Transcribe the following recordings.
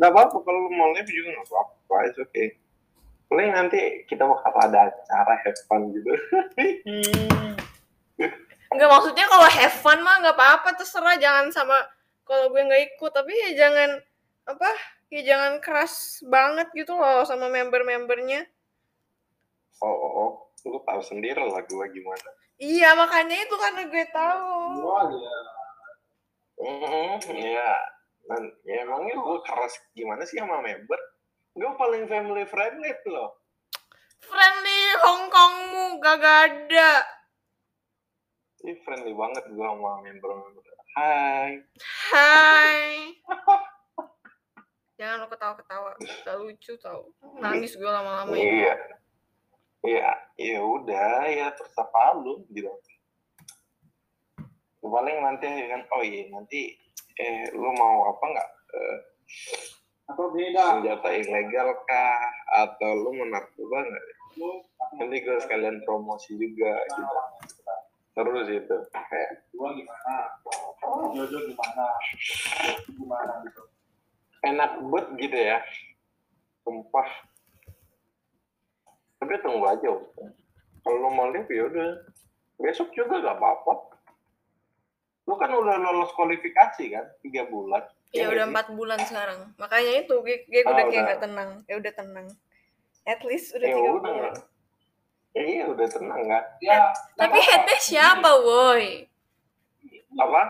nggak apa-apa kalau lu mau live juga nggak apa-apa it's okay. Paling nanti kita bakal ada acara have fun gitu. Enggak maksudnya kalau have fun mah nggak apa-apa terserah jangan sama kalau gue nggak ikut. Tapi ya jangan apa ya jangan keras banget gitu loh sama member-membernya. Oh, oh, oh. lu tahu sendiri lah gue gimana. Iya makanya itu karena gue tahu. Wah, ya. Hmm, ya, dan ya emangnya gue keras gimana sih sama member? Gue paling family friendly loh. friendly Hongkongmu gak ada Ini friendly banget gue sama member-member. Hai. Hai jangan lo ketawa-ketawa gak lucu tau nangis gue lama-lama Iya. Iya, ya udah ya terserah lu gitu. Paling nanti kan, oh iya nanti eh lu mau apa nggak? Eh, Atau beda. senjata ilegal kah? Atau lu mau narkoba nggak? Nanti gue sekalian promosi juga gitu. Terus itu kayak gua gimana? Jojo gimana? Gimana gitu. enak banget gitu ya sumpah tapi tunggu aja kalau mau live ya udah besok juga gak apa-apa lu kan udah lolos kualifikasi kan tiga bulan. Ya nggak udah empat bulan sekarang. Makanya itu gue, gue Ah, udah kayak udah. gak tenang. Ya udah tenang. At least udah ya tiga udah. bulan. Ya iya udah tenang kan Ya, tapi nggak headnya siapa woi? Apa?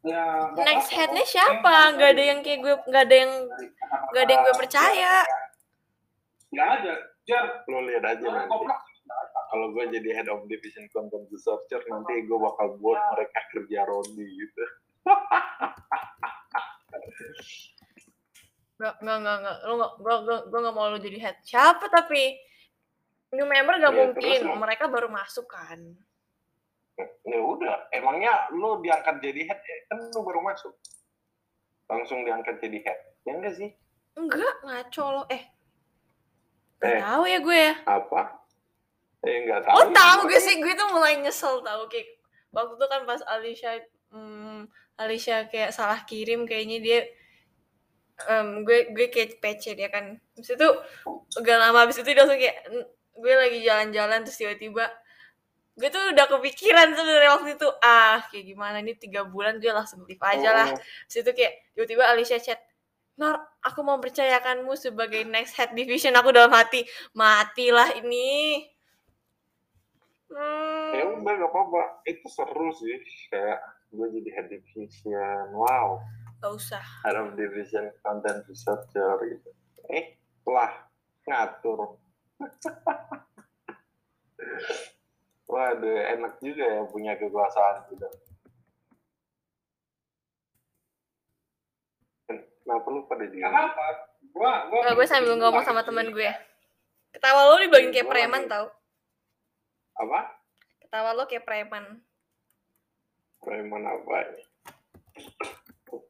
Ya, next apa-apa. headnya siapa? Nggak ada yang kayak gue nggak ada yang nggak ada yang gue percaya. Nggak ada. Jar, lo lihat aja nanti. koplak. Kalau gue jadi head of division content researcher nanti gue bakal buat mereka kerja rodi gitu. Nggak nggak nggak nggak. Lo nggak gue gue gue nggak mau lo jadi head. Siapa tapi new member gak Ya, mungkin. terus lo- mereka baru masuk kan. Ya udah emangnya lu diangkat jadi head? Ya? kan lu baru masuk. Langsung diangkat jadi head. Ya enggak sih? Enggak ngaco lo. Eh nggak Eh. tahu ya gue ya. Apa eh enggak tahu Oh tahu gak sih. gue tuh mulai nyesel tahu kayak waktu itu kan pas Alicia hmm, Alicia kayak salah kirim kayaknya dia em, gue gue kayak PC dia kan. Habis itu gak lama habis itu dia langsung kayak "N- gue lagi jalan-jalan terus tiba-tiba gue tuh udah kepikiran sebenarnya waktu itu ah kayak gimana ini tiga bulan gue langsung leave aja lah. Oh, itu kayak tiba-tiba Alicia chat Nor, aku mau percayakanmu sebagai next head division aku dalam hati. Matilah ini Hmm. ya udah gak apa-apa itu seru sih kayak gue jadi head division wow Gak usah. head of division content researcher gitu eh lah ngatur Waduh, enak juga ya punya kekuasaan gitu. Kenapa lu pada di Nggak apa-apa. Gua, gua. Gue sambil ngomong sama teman gue. Ketawa lo dibagiin kayak Gua preman tau. Apa? Ketawa lo kayak preman. Preman apa?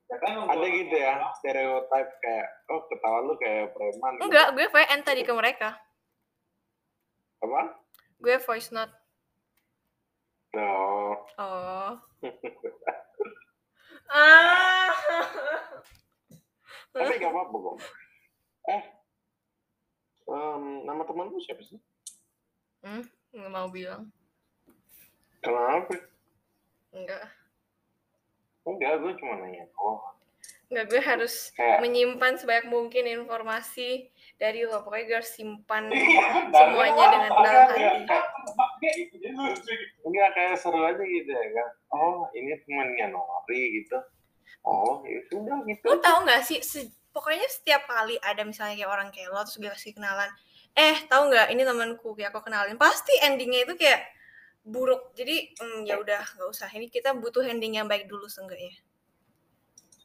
Ya kan, Ada gitu ya, stereotype kayak, oh ketawa lu kayak preman. Enggak, gue VN tadi ke mereka. Apa? Gue voice note. No. Oh. ah. Tapi gak apa-apa kok. Eh, em, nama teman lu siapa sih? hmm, nggak mau bilang. Kenapa? Enggak. Enggak, gue cuma nanya. Oh, Enggak, gue harus kayak menyimpan sebanyak mungkin informasi dari lo. Pokoknya gue harus simpan Iya, semuanya dengan dalam hati. Kayak gitu, jadi lucu gitu. enggak kayak seru aja gitu ya kan. Oh, ini temannya Nori gitu. Oh, ya sudah gitu. Lo tau gak sih, se- pokoknya setiap kali ada misalnya kayak orang kayak lo, terus gue kasih kenalan, eh tahu nggak ini temanku kayak aku kenalin, pasti endingnya itu kayak buruk. Jadi hmm, ya udah nggak usah. Ini kita butuh ending yang baik dulu seenggaknya.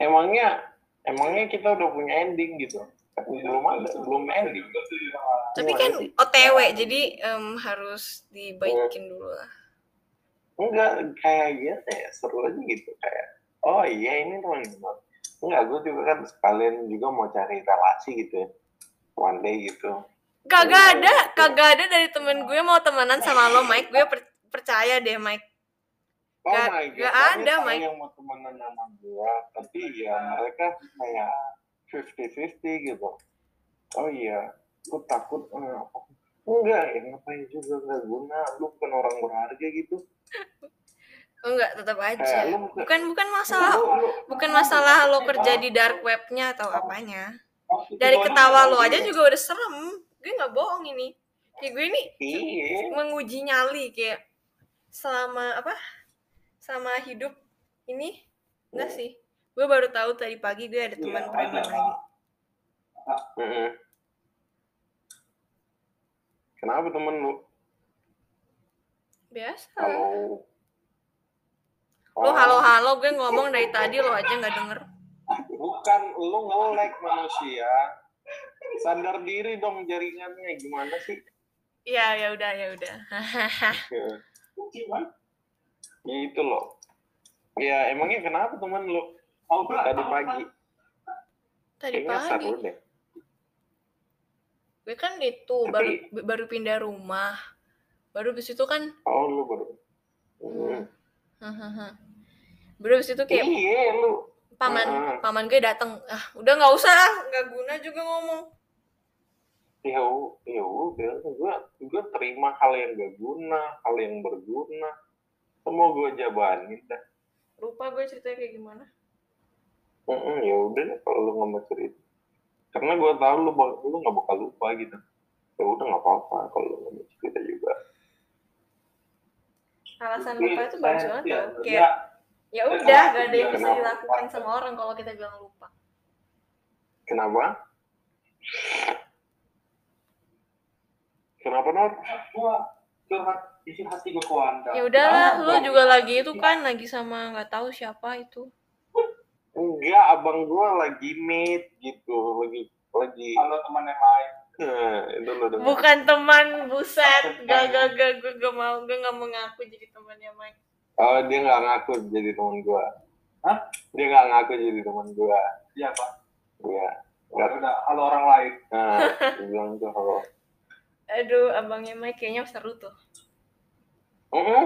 Emangnya, emangnya kita udah punya ending gitu? Belum ada, belum ending. Tapi Gimana kan? OTW, jadi em, harus dibaikin dulu lah. Enggak, kayak gitu ya, seru aja gitu. Kayak, oh iya ini teman teman. Enggak, gue juga kan sekalian juga mau cari relasi gitu ya. One day gitu. Kagak ada, kagak ada dari temen gue mau temenan sama lo, Mike. Gue per- percaya deh, Mike. Oh Gak- my God, gak ada, Mike. yang mau temenan sama gue, tapi ya mereka kayak 50-50 gitu oh iya gue takut eh, enggak ya ngapain juga nggak guna lu bukan orang berharga gitu Oh enggak, tetap aja. lu bukan Bukan bukan masalah lu, lu, bukan masalah lo kerja di dark webnya atau apanya. Dari ketawa lo aja juga udah serem. Gue nggak bohong ini. Kayak gue ini iya menguji nyali kayak selama apa? Sama hidup ini enggak sih. Gue baru tahu tadi pagi gue ada teman Iya, preman lagi. Kenapa temen lu Biasa. kalau Lo Oh, halo-halo gue ngomong dari tadi lo aja nggak denger. bukan lu nge-lag manusia sadar diri dong jaringannya gimana sih Iya, ya udah, ya udah. Ya. Gimana? Itu loh. Ya emangnya kenapa teman lu Mau pulang? tadi pagi? Tadi Kayaknya pagi. deh. Gue kan itu Tapi- baru baru pindah rumah. Baru habis itu kan Oh lu baru. Hmm. hahaha. Baru habis itu kayak Iya lu. Paman Heeh. paman gue datang. Ah, udah nggak usah, ah, nggak guna juga ngomong. Ya ya udah. Gue gue terima hal yang gak guna, hal yang berguna. Semua gue jabanin dah. Lupa gue ceritanya kayak gimana. Heeh, ya udah kalau lu nggak mau cerita. Karena gue tahu lu lu nggak bakal lupa gitu. Ya udah nggak apa-apa kalau lu nggak mau cerita juga. Alasan lupa itu bagus banget Iya, tau. iya. Kayak ya udah, gak ada yang bisa Kenapa? dilakukan sama orang kalau kita bilang lupa. Kenapa? Kenapa Nor? Gua curhat isi hati gua ke Wanda. Ya udahlah, Ah, lo gua- juga lagi itu kan lagi sama nggak tahu siapa itu. Enggak, abang gua lagi meet gitu, lagi lagi. Kalau teman yang lain. Nah. Bukan teman, buset. Gak, gak, gak, gue gak mau, gue gak mau ngaku jadi temannya Mike. Oh, dia nggak ngaku jadi teman gua. Hah? Dia nggak ngaku jadi teman gua. Iya, Pak. Iya. Ya udah, halo orang lain. Nah, dia bilang tuh kalau Aduh, abangnya Mike kayaknya seru tuh. Heeh.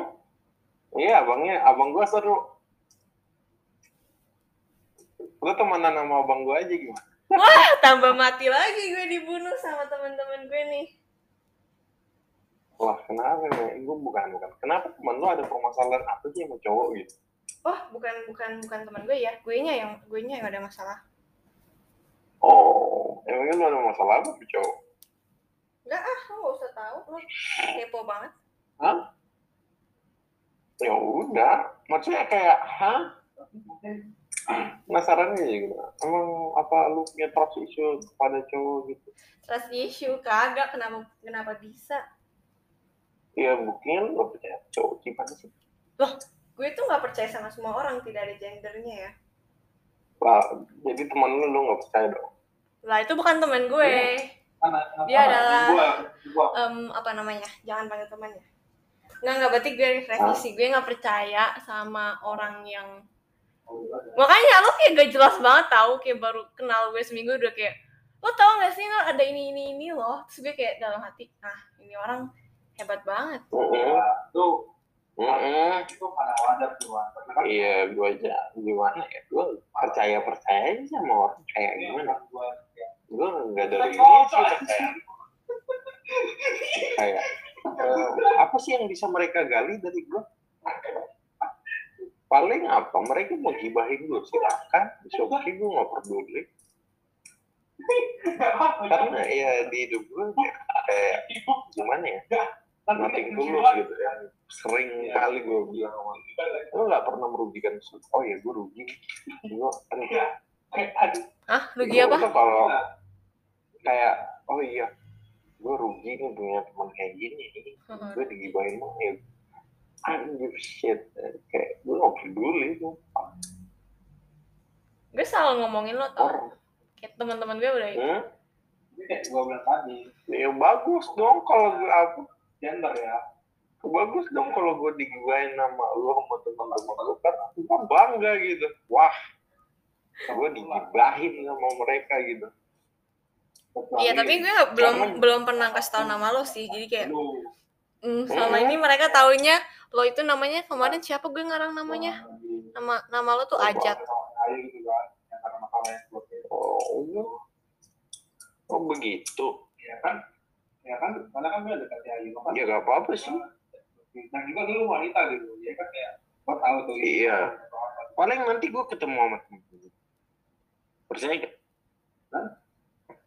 Iya, abangnya, abang gua seru. Lu temenan sama abang gua aja gimana? Wah, tambah mati lagi gue dibunuh sama teman-teman gue nih. Wah, kenapa nih? Gue bukan, bukan. Kenapa teman lu ada permasalahan apa sih sama cowok gitu? Oh, bukan bukan bukan teman gue ya. Gue nya yang gue nya yang ada masalah. Oh, emangnya lu ada masalah apa sama cowok? Enggak ah, lo gak usah tahu. Lo kepo banget. Hah? Ya udah, maksudnya kayak, hah? Penasaran aja gitu. Emang apa lu punya trust issue kepada cowok gitu? Trust issue kagak kenapa kenapa bisa? Ya buktinya lu gak percaya cowok gimana sih? Gue tuh nggak percaya sama semua orang, tidak ada gendernya ya. Lah, jadi teman lu lu gak percaya dong? Lah itu bukan teman gue. Mana, Dia adalah- Gua, gua. Em, apa namanya? Jangan panggil temannya. Nggak, nggak berarti gue revisi. Gue nggak percaya sama orang yang makanya lo kayak gak jelas banget tahu kayak baru kenal gue seminggu udah kayak lo tau gak sih lo ada ini ini ini loh terus gue kayak dalam hati ah ini orang hebat banget Heeh. Tuh. Kan Iya, gue aja gimana ya? Gue percaya percaya aja sama orang kayak gimana? gua Gue nggak dari ini sih percaya. Kayak eh, apa sih yang bisa mereka gali dari gue? Paling apa? Mereka mau gibahin gue silakan. Oke, gue nggak peduli. Karena ya di hidup gue kayak, kayak gimana ya? Nothing tulus gitu ya. Sering kali gue bilang sama lo nggak pernah merugikan oh ya gue rugi. Gue aduh Aduh, ah rugi Gua apa? kalau kayak oh iya gue rugi nih punya teman kayak gini Heeh. gue digibahin mah ya I don't give a shit. Kayak gue gak peduli tuh. Gue selalu ngomongin lo tau. Kayak teman-teman gue udah hmm? kayak gua bilang tadi, ya bagus dong kalau gue apa gender ya. bagus dong kalau gue digibahin sama lu sama teman-teman lu kan gue bangga gitu. Wah gue digibahin sama mereka gitu. Iya tapi gue belum Karena- belum pernah kasih tahu nama lo sih jadi kayak mm, selama ini mereka taunya lo itu namanya kemarin siapa gue ngarang namanya? Nama nama lo tuh Ajat. Oh, oh begitu. ya kan ya kan karena kan gue dekat ya Ayu kan Ya gak apa-apa sih. nah juga dulu wanita gitu ya kan kayak gue tahu tuh Iya. Paling nanti gue ketemu sama temen gue. Percaya gak?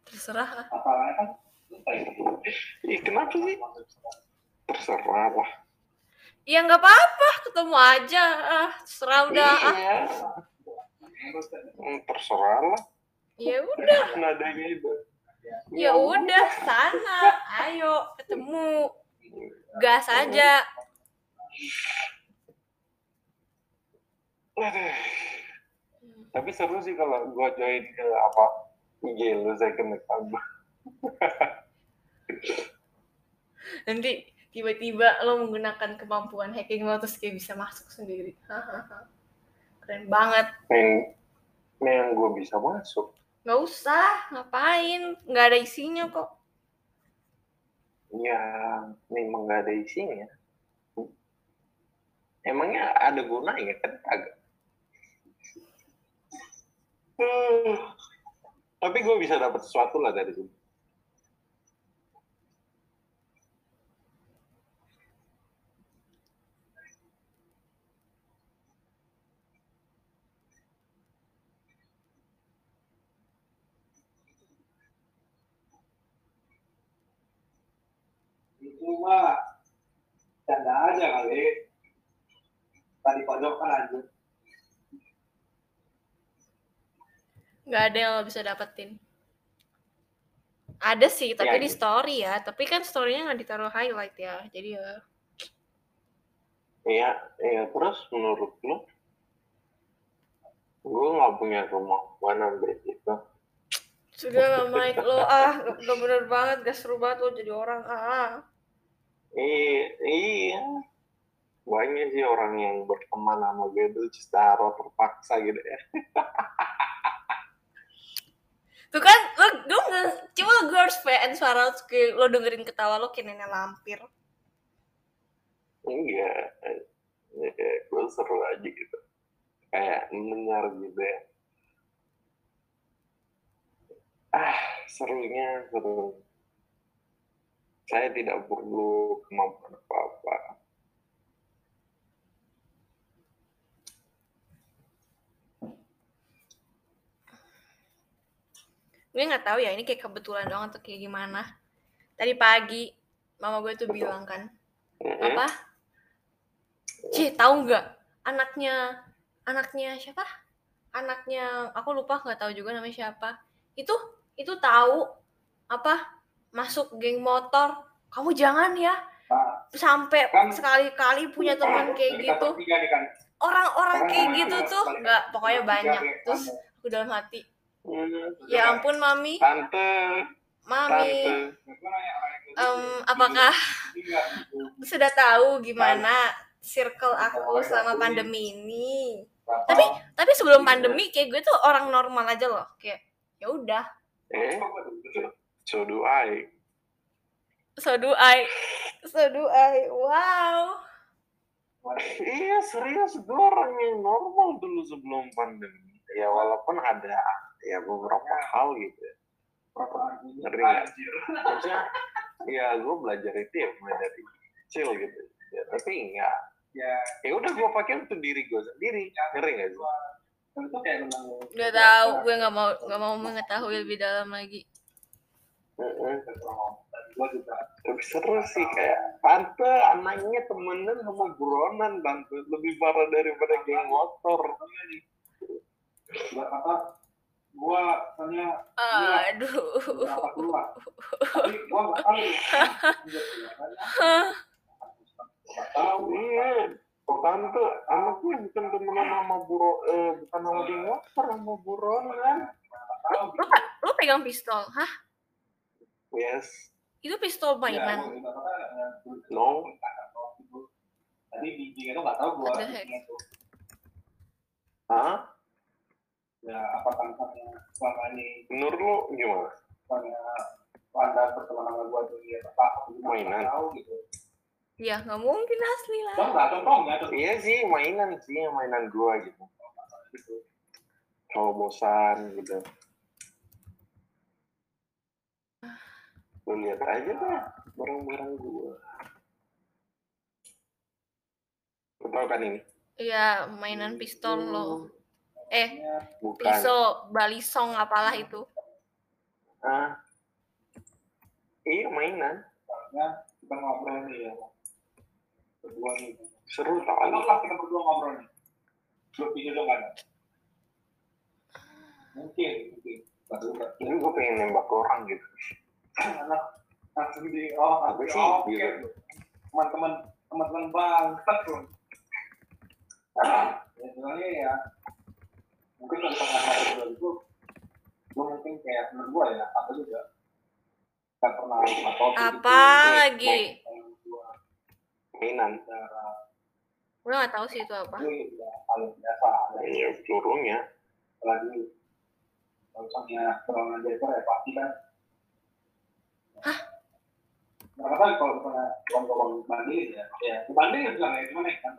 terserah ah. apalagi kan Ih, kenapa sih? Terserah lah. ya nggak apa-apa ketemu aja ah terserah udah ah Iya. Hmm, Terserah lah. ya udah Nadanya itu. Ya udah sana ayo ketemu gas aja. Tapi seru sih kalau gue join ke apa IG lu second account. nanti tiba-tiba lo menggunakan kemampuan hacking lo terus kayak bisa masuk sendiri keren banget Main, main gue bisa masuk. Nggak usah ngapain nggak ada isinya kok Ya, memang gak ada isinya. Emangnya ada gunanya kan? Agak. Hmm. Tapi gue bisa dapat sesuatu lah dari situ. itu mah canda aja kali lanjut nggak ada yang lo bisa dapetin. Ada sih tapi Ya, di gitu. story ya. Tapi kan storynya nggak ditaruh highlight ya jadi ya. Iya, iya. Terus menurut lu, gue nggak punya kemampuan sampai itu. sudah lah Mike lo. Ah gak, gak bener banget. Gak seru banget lo jadi orang. Ah. Iya, iya. Banyak sih orang yang berteman sama gue itu secara terpaksa gitu ya. tuh kan lo gue nggak cuma gue harus PN suara lo, dengerin ketawa lo nenek lampir Enggak. Ya, gue seru aja gitu. Kayak mendengar gitu ya. Ah, serunya seru. Saya tidak perlu kemampuan apa-apa. Gue nggak tahu ya ini kayak kebetulan doang atau kayak gimana. Tadi pagi mama gue tuh bilang kan apa? Ci tahu nggak? Anaknya anaknya siapa? Anaknya aku lupa nggak tahu juga namanya siapa. Itu itu tahu apa masuk geng motor. Kamu jangan ya. Nah, sampai Kan- sekali-kali punya teman kayak gitu. kan. Orang-orang kayak kan gitu tuh nggak pokoknya banyak. terus kamu. aku dalam hati. Ya ampun mami. Tante, mami. Tante. Em, apakah sudah tahu gimana circle aku selama pandemi ini? Tapi tapi sebelum pandemi kayak gue tuh orang normal aja loh. Kayak ya udah. Eh, so do I. so do I. So do I. Wow. Iya serius. Gue orang yang normal dulu sebelum pandemi. Ya walaupun ada ya beberapa hal gitu. ya. Ngeri nggak? Maksudnya ya gue belajar itu ya mulai dari kecil gitu. Ya, tapi enggak. ya Ya udah gue pakai untuk diri gue sendiri. Ngeri nggak sih? nggak tahu gue nggak mau nggak mau mengetahui lebih dalam lagi gue Tapi seru sih kayak tante anaknya temenan sama buronan tante lebih parah daripada geng motor. apa gue soalnya aduh berapa keluar tapi gue nggak tahu nggak tahu Iya, tante anaknya bukan temenan sama buro eh, bukan sama geng motor sama buronan. lo, lo pegang pistol hah Yes, itu pistol Iya, mainan no. tadi bijinya tuh nggak tahu gue? Hah? ya apa tantangannya selama ini menurut lu gimana misalnya anda pertemanan sama gue dunia ya, apa mainan tahu gitu Ya nggak mungkin asli lah. Contoh nggak contoh nggak. Iya sih mainan sih mainan gua gitu. gitu. Kalau bosan gitu. Lu lihat aja deh barang-barang gua. Tahu kan ini? Iya mainan pistol hmm. lo. Eh, bukan pisau, balisong apalah itu. ah iya mainan Karena kita ngobrol nih ya. Berdua nih. seru tau Anggaplah kita berdua ngobrol nih. Lu pikir dong kan? Mungkin, mungkin. Baru ini gue pengen nembak orang gitu anak langsung di oh Apa langsung sih, oke gitu? teman-teman teman-teman bangsat tuh ya sebenarnya ya mungkin kalau pengalaman kedua itu gue mungkin kayak menurut gue ya apa juga nggak pernah atau Apa lagi? mainan Gue gak tahu sih itu apa. ya paling biasa iya pelurunya apalagi kalau misalnya perlawanan ya pasti kan Hah? Mereka kan kalau misalnya bandingin ya, ya dibandingin bilang ya gimana ya kan?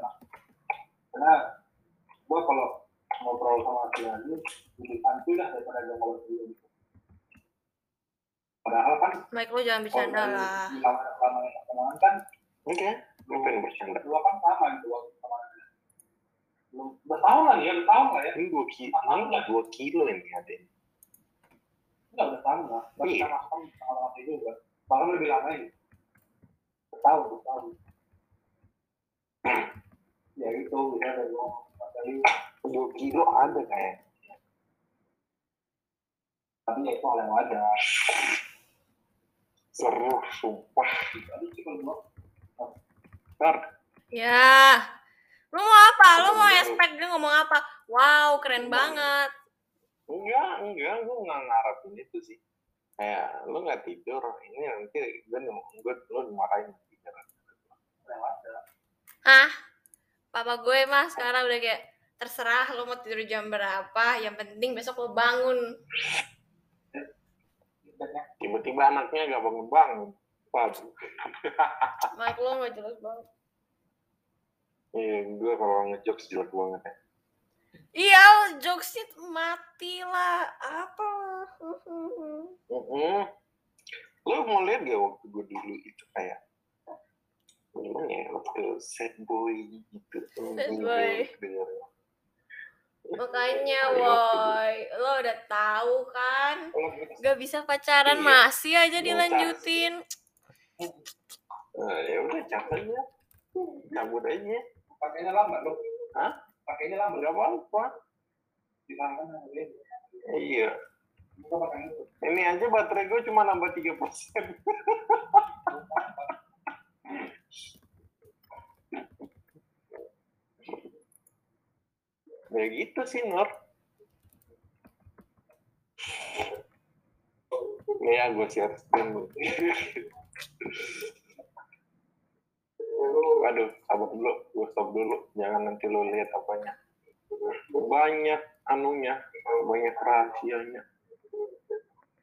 Karena gua kalau ngobrol sama si Andi lebih santuy lah daripada gua ngobrol dulu gitu. Padahal kan Mike lo jangan bercanda lah. di lama lama pertemuan kan oke gue pengen bercanda berdua kan sama gitu waktu udah tahu lah nih ya, udah tahu lah ya. ini dua kilo ini dua kilo ada Enggak udah tahu lah. Tapi Iya. sama sama sama sama itu juga. Bahkan lebih lama ini. Udah tahu. Ya gitu, ya ada ngomong tadi. Kilo ada kayak Tapi ya itu hal yang wajar. seru sumpah ntar Ya. Lo mau apa? Lo mau expect dia ngomong apa? Wow, keren banget. enggak enggak gue nggak ngarepin itu sih kayak lu nggak tidur ini nanti gue gue lu dimarahin tidur. Hah? Papa gue mah sekarang udah kayak terserah lo mau tidur jam berapa, yang penting besok lo bangun. Tiba-tiba anaknya gak bangun bangun Mike lo gak jelas banget. iya gue kalau ngejokes jelek banget ya Iya, jokesnya mati lah. Apa? Mm-mm. Lo mau lihat gak waktu gue dulu itu kayak gimana ya waktu sad boy gitu Sad boy. denger Makanya woi, lo udah tahu kan? Gitu. Gak bisa pacaran iya. masih aja iya, dilanjutin. Nah, ya udah capeknya. Cabut aja. Pakainya lama lo. Hah? Pakainya lama nggak apa-apa. Iya. Ini aja baterai gue cuma nambah tiga persen. ya gitu sih Nur ya gue share screen Waduh, sabar dulu, gue stop dulu. Jangan nanti lo lihat apanya. Banyak anunya, banyak rahasianya.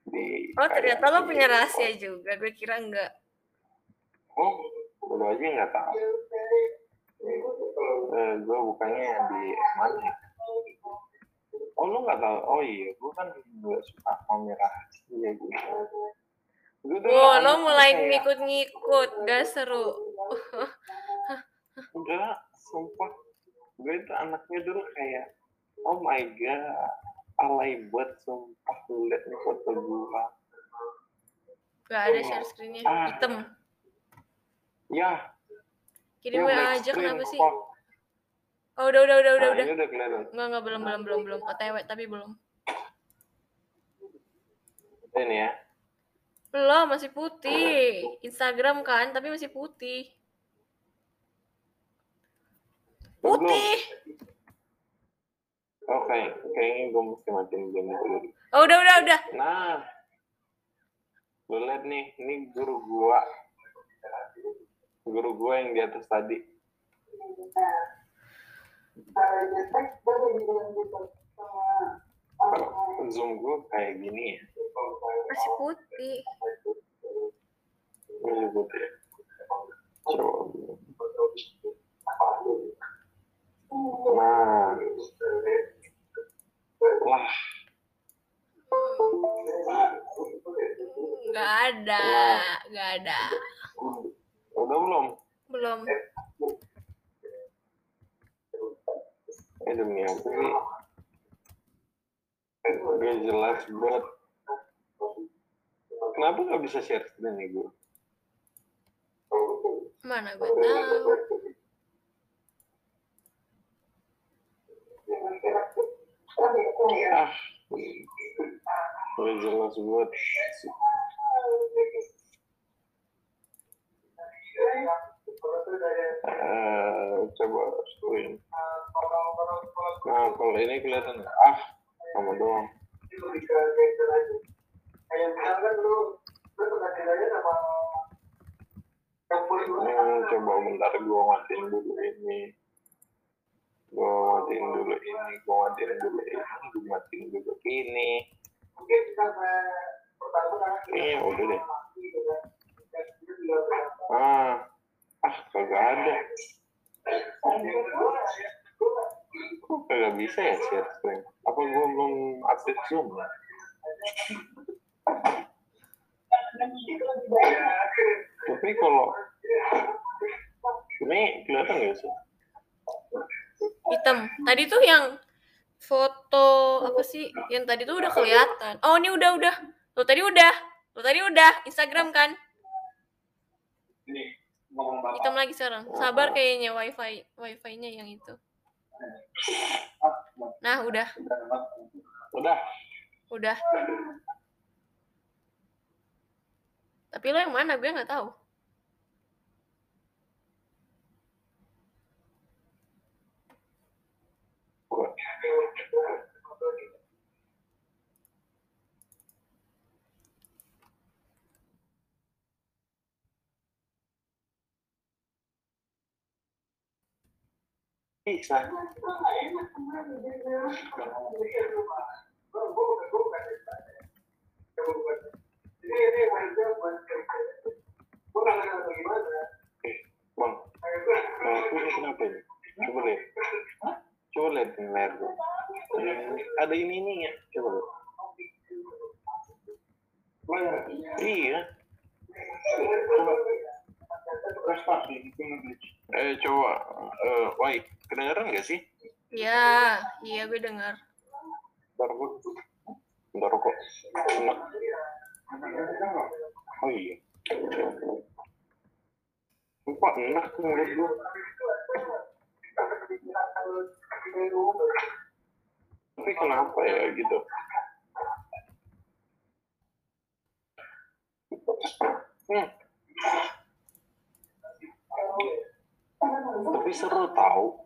Di Oh, ternyata lo punya rahasia juga. Gue kira enggak. Oh, lo aja nggak tahu. Eh, gue bukannya di mana? Oh, lo nggak tahu? Oh iya, gue kan nggak suka pamer rahasia gitu. Gue tuh Wow, lo mulai ngikut-ngikut. Gak seru. enggak sumpah gue itu anaknya dulu kayak oh my god alay banget sumpah lu liat nih foto gue Gak ada share screen-nya. Ah. Hitam. ya Kirim ya, WA aja kenapa sih? fuck. Oh, udah, udah, udah, udah, Nah, udah. ini udah kelihatan Enggak, enggak, belum, belum, belum, belum. OTW, tapi belum. ini ya Belum, masih putih. Instagram kan, tapi masih putih. Putih. oke kayaknya gue mesti matiin game dulu Oh, udah, udah, udah. nah lu liat nih ini guru gua guru gua yang di atas tadi zoom gua kayak gini ya Masih putih. Ini putih. Coba. Nah. Lah. nggak ada nggak ada Udah belum? belum Eh demi apa? Gak jelas banget. Kenapa gak bisa share screen nih gue? mana gue tahu Ah, gak jelas banget. Eh, coba screen. Nah, kalau ini kelihatan nggak? Ah, sama doang. Hmm, coba bentar gua matiin dulu ini. Gua matiin dulu ini, gua matiin dulu ini, gua matiin dulu ini. Iya, udah deh. Ah, ah kagak ada. Bisa ya? Apa gua belum update Zoom? Tapi kalau ini kelihatan nggak sih? hitam. Tadi tuh yang foto apa sih? Yang tadi tuh udah kelihatan. Oh ini udah udah. Lo tadi udah. Lo tadi udah. Instagram kan? Ini ngomong bapak. hitam lagi sekarang. Sabar kayaknya wifi wifi-nya yang itu nah udah. Udah. udah. Tapi lo yang mana? Gue nggak tahu Bisa. Coba. Coba. Ada- ini ini ya. Coba lihat. Iya. Eh coba, eh, Wai, kedengeran nggak sih? ya iya gue dengar Bentar gua, bentar kok. Enak. Oh iya. Lupa enak menurut gua. Tapi kenapa ya gitu? Hmm. Tapi seru tahu.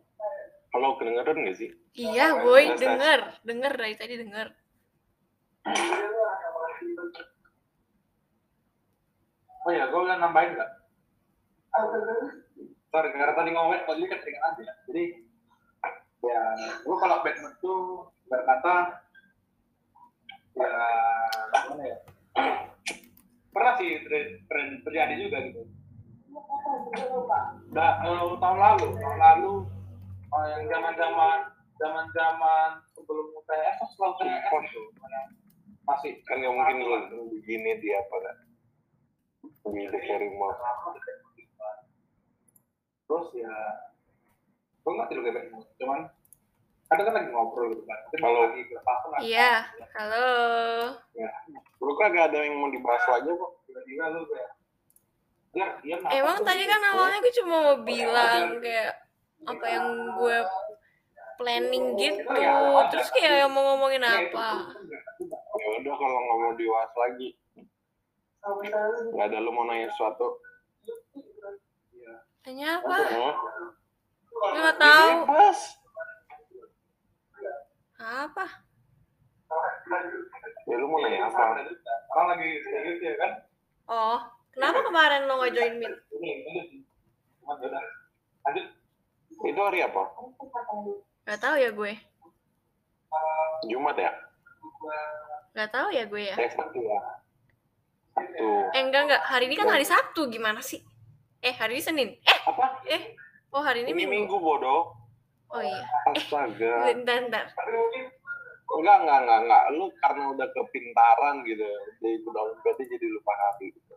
Kalau kedengeran nggak sih? iya boy denger denger dari tadi denger Oh ya, gue udah nambahin nggak? Sorry, karena tadi ngomongin tadi kan teringat aja. Jadi, ya, gue kalau Batman tuh berkata, ya, gimana ya? Pernah sih ter- ter- terjadi juga gitu. Udah eh, tahun lalu, tahun lalu eh, yang zaman-zaman zaman-zaman sebelum saya Esos, selalu saya Esos tuh, mana? Masih Kan nggak mungkin lu begini di apa kan? Mall. terus ya gue nggak tidur kayak Batman cuman kadang kan lagi ngobrol gitu kan. Mungkin Kalau- lagi berapa nggak iya halo. Lu kagak ada yang mau dibahas lagi kok? tiba-tiba lu kayak ya iya emang tadi kan awalnya gue cuma mau bilang kayak apa yang gue planning gitu terus kayak mau ngomongin apa? Ya udah kalau nggak mau dibahas lagi. Nggak ada lu mau nanya sesuatu. tanya apa? Gue nggak tahu. Bebas. apa? Ya lu mau nanya apa? orang lagi serius ya kan? Oh kenapa kemarin lo nggak join meet ya udah lanjut Itu hari apa? nggak tahu ya gue Jumat ya? nggak tahu ya gue ya Eh, Sabtu ya? Sabtu. eh enggak enggak hari ini kan hari Sabtu gimana sih eh hari ini Senin eh Apa? eh oh hari ini Ini Minggu minggu bodoh. oh iya Astaga. bentar bentar enggak enggak enggak enggak lu karena udah kepintaran gitu jadi ikut olimpiade jadi lupa hari gitu.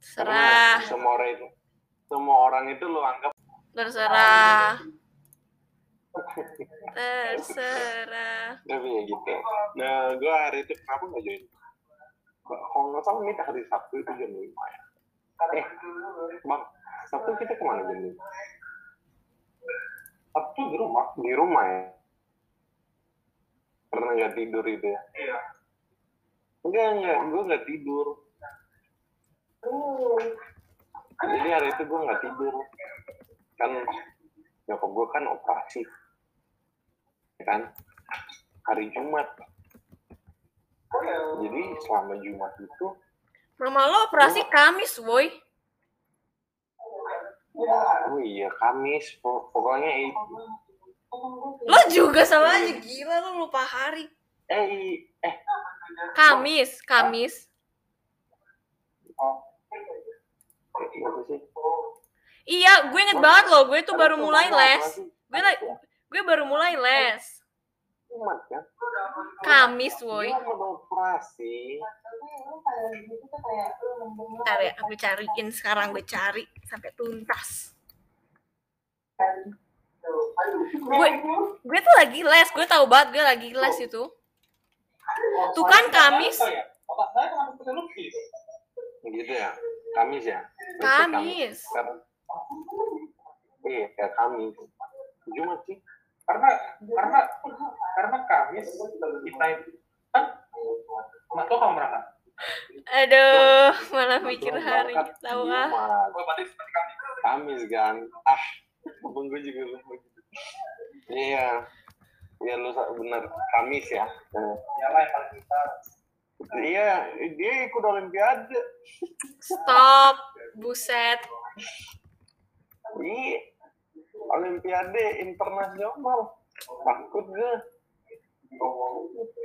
Serah, Karena semua orang itu semua orang itu lu anggap terserah. Terserah. tapi ya gitu. Nah gue hari itu kenapa nggak join? Kalau nggak salah ini hari sabtu itu jam lima ya. Eh bang sabtu kita ke mana jam lima? Sabtu di rumah di rumah ya? Karena nggak tidur itu ya? Iya. enggak enggak gue nggak tidur jadi hari itu gue nggak tidur. Kan nyokap gue kan operasi. Ya kan? Hari Jumat. Jadi selama Jumat itu Mama lo operasi Kamis, woi. oh iya Kamis. Pok- pokoknya itu Lo juga sama aja. Gila lo lupa hari. eh eh. Kamis, Kamis. sih Iya, gue inget banget loh. Gue tuh baru mulai les. Gue gue baru mulai les. Kamis, woi. Bentar ya, aku cariin sekarang gue cari sampai tuntas. Gue gue tuh lagi les, gue tahu banget gue lagi les itu. Tuh kan Kamis. Gitu ya Kamis ya Kamis. Iya ya Kamis Jumat sih Karena karena karena Kamis kita itu kan tahu kamu berangkat. Aduh, malah mikir hari. Tahu ah. Oh, seperti Kamis. Kamis kan ah abang gue juga lupa gitu iya iya lu benar Kamis ya Nah, Ya lah yang paling besar. iya dia ikut Olimpiade Stop. Buset. iya Olimpiade internasional takut gue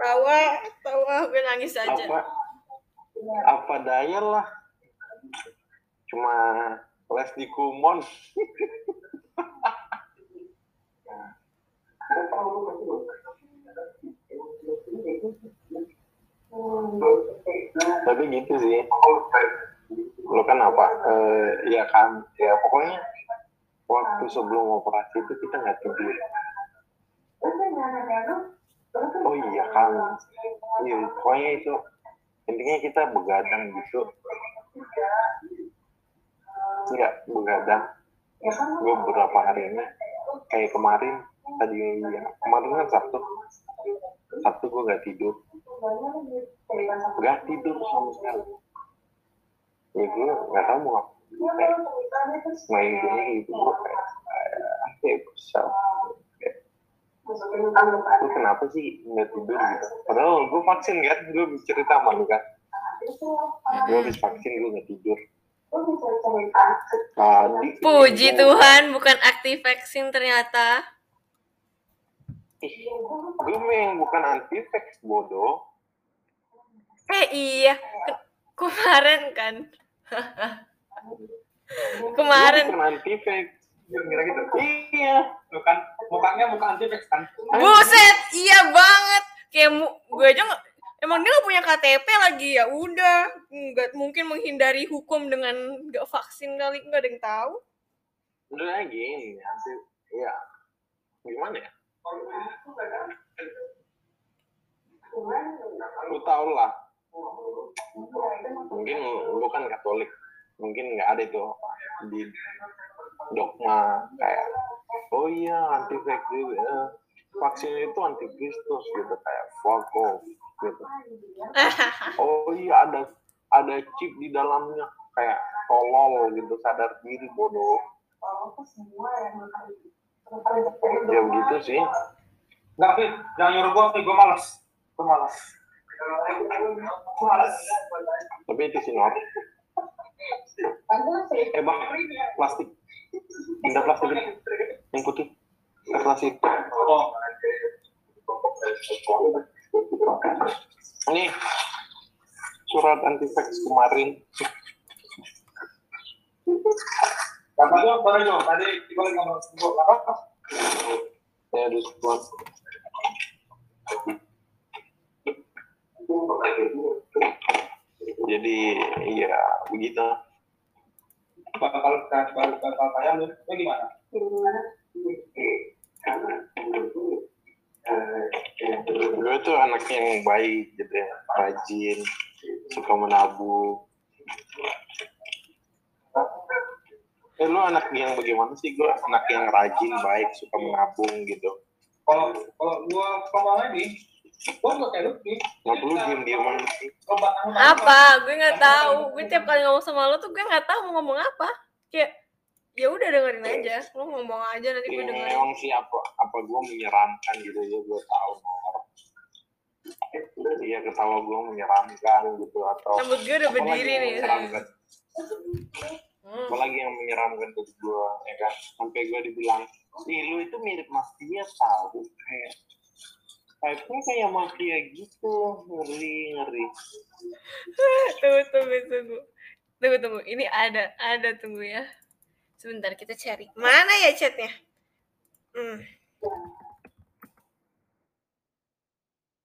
Tawa, tawa gue nangis aja. apa apa daya lah cuma les di Kumon tapi gitu sih lo kan apa? Eh, ya kan ya pokoknya waktu sebelum operasi itu kita nggak tidur. Oh iya kan. Iya pokoknya itu intinya kita begadang gitu. Enggak begadang. Gue beberapa hari ini kayak kemarin tadi ya kemarin kan sabtu. Sabtu gue nggak tidur. Nggak tidur sama sekali ya gue nggak tahu mau apa kayak main gini gitu gue kayak kayak kesal Kayak, lu kenapa sih nggak tidur gitu? Padahal gue vaksin kan gue cerita sama lu kan. Gue habis vaksin gue nggak tidur. Tadi Puji Tuhan, bukan aktif vaksin ternyata. gue memang bukan anti vax bodoh. Eh iya, Ke- kemarin kan. kemarin. bukan anti Kira-kira gitu. iya Tuh kan mukanya muka anti kan. Buset, iya banget. Kayak mu- gue aja nggak- emang dia gak punya KTP lagi ya udah nggak mungkin menghindari hukum dengan nggak vaksin kali nggak ada yang tahu. udah gini anti ya gimana ya lu tau lah mungkin lu kan Katolik mungkin nggak ada itu di dogma kayak oh iya anti Eh, vaksin itu anti Kristus gitu kayak fuck off gitu oh iya ada ada chip di dalamnya kayak tolol gitu sadar diri bodoh ya begitu sih Enggak, Fit. Jangan nyuruh gua, Fit. Gua malas. Gua malas. Tapi itu sih Nor eh bang plastik ada plastik yang putih plastik Oh. ini surat anti kemarin Bapak tuh boleh dong. Tadi lagi ngomong. Apa? ya di jadi iya begitu bakal bakal bakal lu gimana gue tuh anak yang baik gitu ya rajin suka menabung eh lu anak yang bagaimana sih gue anak yang rajin baik suka menabung gitu kalau kalau gua ke mana nih gua nggak kayak lu nih nggak perlu diem dieman sih apa? Gue nggak tahu. Gue tiap kali ngomong sama lo tuh gue nggak tahu mau ngomong apa. Kayak ya udah dengerin aja. Lo ngomong aja nanti gue Ya, dengerin. emang sih apa apa gue menyeramkan gitu ya gue tahu Nor iya ketawa gue menyeramkan gitu atau rambut gue udah berdiri yang nih. Hmm. apalagi yang menyeramkan ke gue ya kan? Sampai gue dibilang ih lu itu mirip mafia tahu. Kayak Type-nya kayak mafia gitu ngeri ngeri. Tunggu tunggu tunggu. Tunggu tunggu. Ini ada ada tunggu ya. Sebentar kita cari. Mana ya chatnya? Hmm.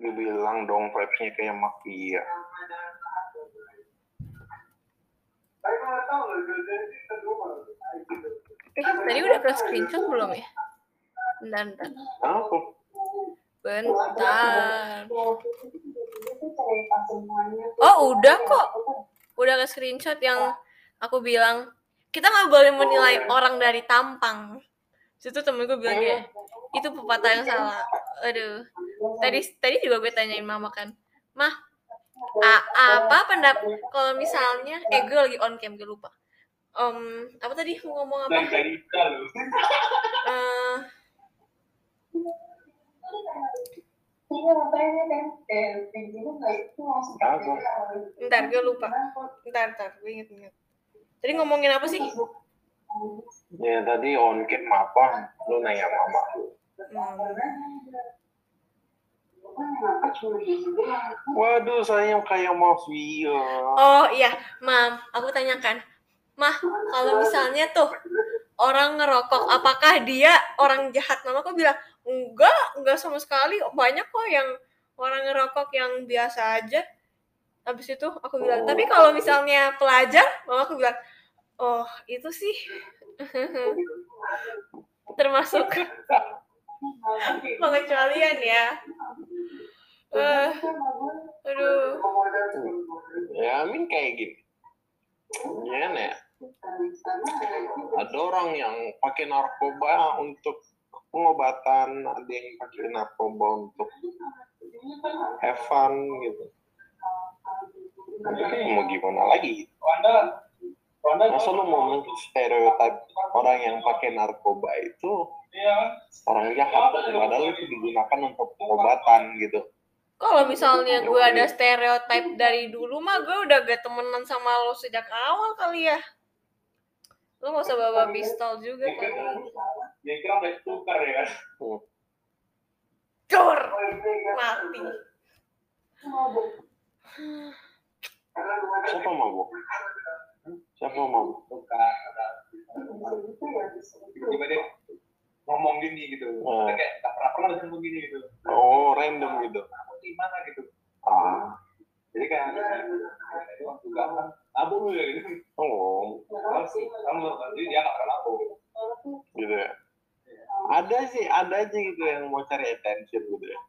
dibilang dong vibes-nya kayak mafia. Eh, tadi udah ke screenshot belum ya? Bentar bentar. Apa bentar. Oh udah kok. Udah ke screenshot yang aku bilang. Kita nggak boleh menilai orang dari tampang. Situ temen gue bilang kayak itu pepatah yang salah. Aduh. Tadi tadi juga gue tanyain mama kan. Mah a- apa pendapat kalau misalnya eh gue lagi on cam gue lupa. Em, apa tadi? Mau ngomong apa? Dan dari kita lu Eh, ntar gue lupa. Ntar ntar gue inget inget tadi ngomongin apa sih? Ya tadi on cam apa? Lu nanya mama. Hmm. waduh saya kayak mafia. Oh iya, Mam, aku tanyakan. Mah, kalau misalnya tuh orang ngerokok, apakah dia orang jahat? Mama aku bilang, enggak, enggak sama sekali. Banyak kok yang orang ngerokok yang biasa aja. Habis itu aku bilang, tapi kalau misalnya pelajar, mama aku bilang, oh itu sih termasuk pengecualian ya. Eh, aduh. ya amin kayak gini gimana ya ada orang yang pakai narkoba untuk pengobatan ada yang pakai narkoba untuk have fun gitu. Tapi mau gimana lagi? Masa lu mau stereotip orang yang pakai narkoba itu? Orang jahat padahal itu digunakan untuk pengobatan gitu. Kalau misalnya gue ada stereotype dari dulu mah gue udah gak temenan sama lo sejak awal kali ya. Lo gak usah bawa pistol juga kali. dia kira udah tukar ya kan? Cur! Mati. siapa mabuk? Siapa mabuk? Tukar tiba dia ngomong gini gitu. Kita kayak tak pernah pernah begini gitu. Oh random gitu. Aku di mana gitu? Ah. kan kan abu lu ya gitu oh kamu kamu jadi dia nggak pernah abu gitu ya ada sih ada aja gitu yang mau cari attention gitu ya.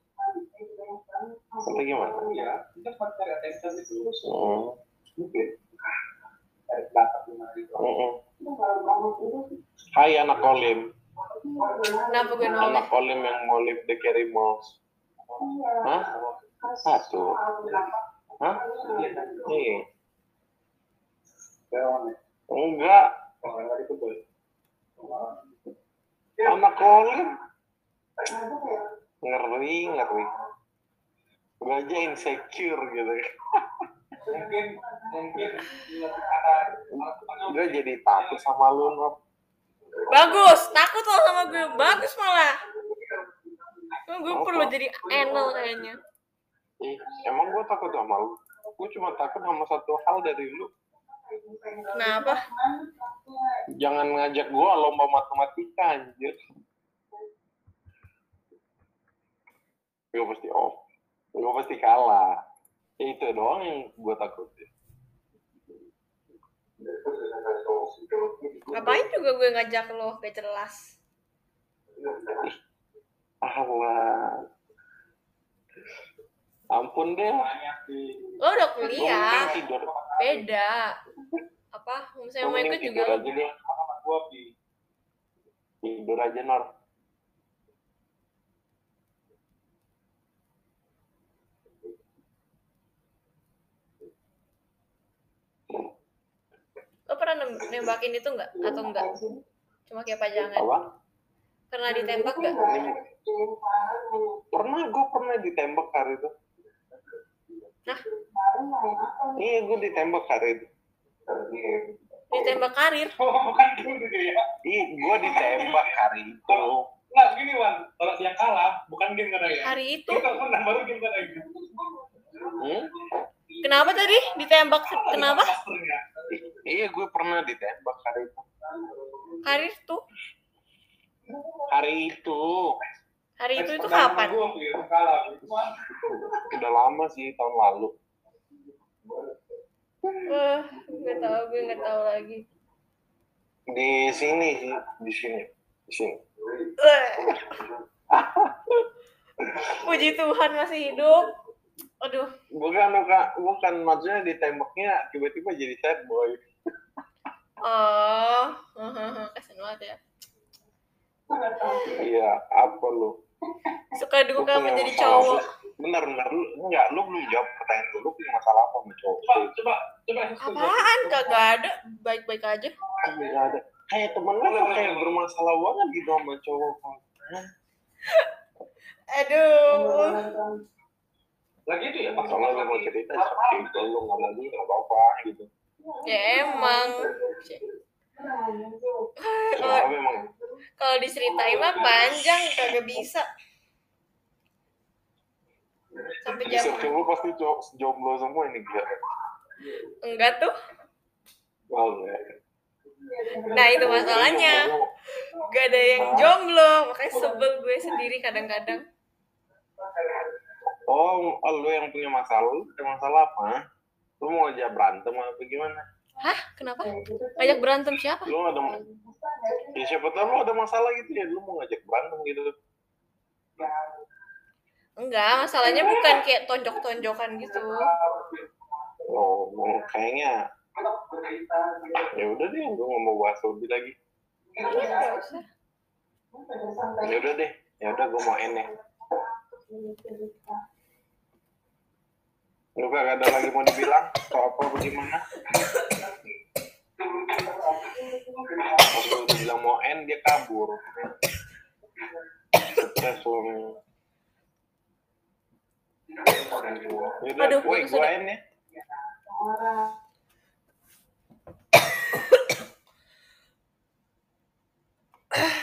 Atau gimana? Ya kita cuma cari attention itu terus. Oh mungkin. Belakang gimana gitu. Oh, oh. Hai anak Olim. Kenapa gue noleh? anak Olim yang mau live the carry mouse hah? Satu. Hah iya enggak anak Olim ngeri ngeri gue aja insecure gitu mungkin mungkin gue jadi takut sama lu Nor. Bagus, takut lo sama gue. Bagus malah. Oh, gue perlu jadi anal kayaknya. Ih, emang gue takut sama lu gue cuma takut sama satu hal dari lu Kenapa? jangan ngajak gue lomba matematika anjir gue pasti off gue pasti kalah Ya, itu doang yang gue takutin. Ngapain juga gue ngajak lo gak jelas. Allah. Ampun deh. Lo udah kuliah, beda. Apa? Misalnya mau ikut juga tidur aja deh. sama gua di Tidur aja, Nor. Lo pernah nem- nembakin itu nggak? Atau enggak? Cuma kayak pajangan. Apa? Pernah ditembak nggak? Pernah gue pernah ditembak hari itu. Hah? Iya gue ditembak hari itu. Ditembak karir? oh, bukan gitu ya Iya gue ditembak hari itu. nggak gini wan kalau dia kalah bukan game ya Hari itu? kita menang baru game Hmm? Kenapa tadi? Ditembak kenapa? Iya gue pernah ditembak hari itu. Karir tuh? Hari itu Hari itu itu kapan? itu kalah udah lama sih tahun lalu. Wah, nggak tahu gue nggak tahu lagi. Di sini sih, di sini, di sini. Puji Tuhan masih hidup. Aduh, Bukan, bukan, bukan maksudnya ditembaknya tiba-tiba jadi sad boy. oh, kasian banget ya. Iya, apa lu? Suka duka menjadi cowok. Bener, bener. Lu, enggak, lu belum jawab pertanyaan gue. Lu punya masalah apa sama cowok? coba coba coba Apaan? Kagak ada. Baik-baik aja. Enggak ada. Kayak temen lu kok kayak bermasalah banget gitu sama cowok. Aduh. lagi itu ya Kalau lu mau cerita seperti itu, lu nggak mau juga nggak apa-apa gitu. Ya emang. Kalau Kenapa emang? kalau diceritain mah panjang kagak bisa. Sampai jam lu pasti jomblo semua ini gila. enggak tuh. Oh, enggak. Nah, itu masalahnya. Gak ada yang jomblo, makanya sebel gue sendiri kadang-kadang. Oh, oh, lu yang punya masalah, lu ada masalah apa? Lu mau aja berantem apa gimana? Hah? Kenapa? Ngajak berantem siapa? Lu ada ya siapa tahu lu ada masalah gitu ya, lu mau ngajak berantem gitu. Enggak, masalahnya bukan kayak tonjok-tonjokan gitu. Oh, mau kayaknya ya udah deh, gue nggak mau bahas lebih lagi. Usah. Ya udah deh, ya udah gue mau end ya. Lu gak ada lagi mau dibilang atau apa bagaimana? Pas lu udah bilang mau end dia kabur. Stres suami. Aduh, Woi, gue ini. Ah.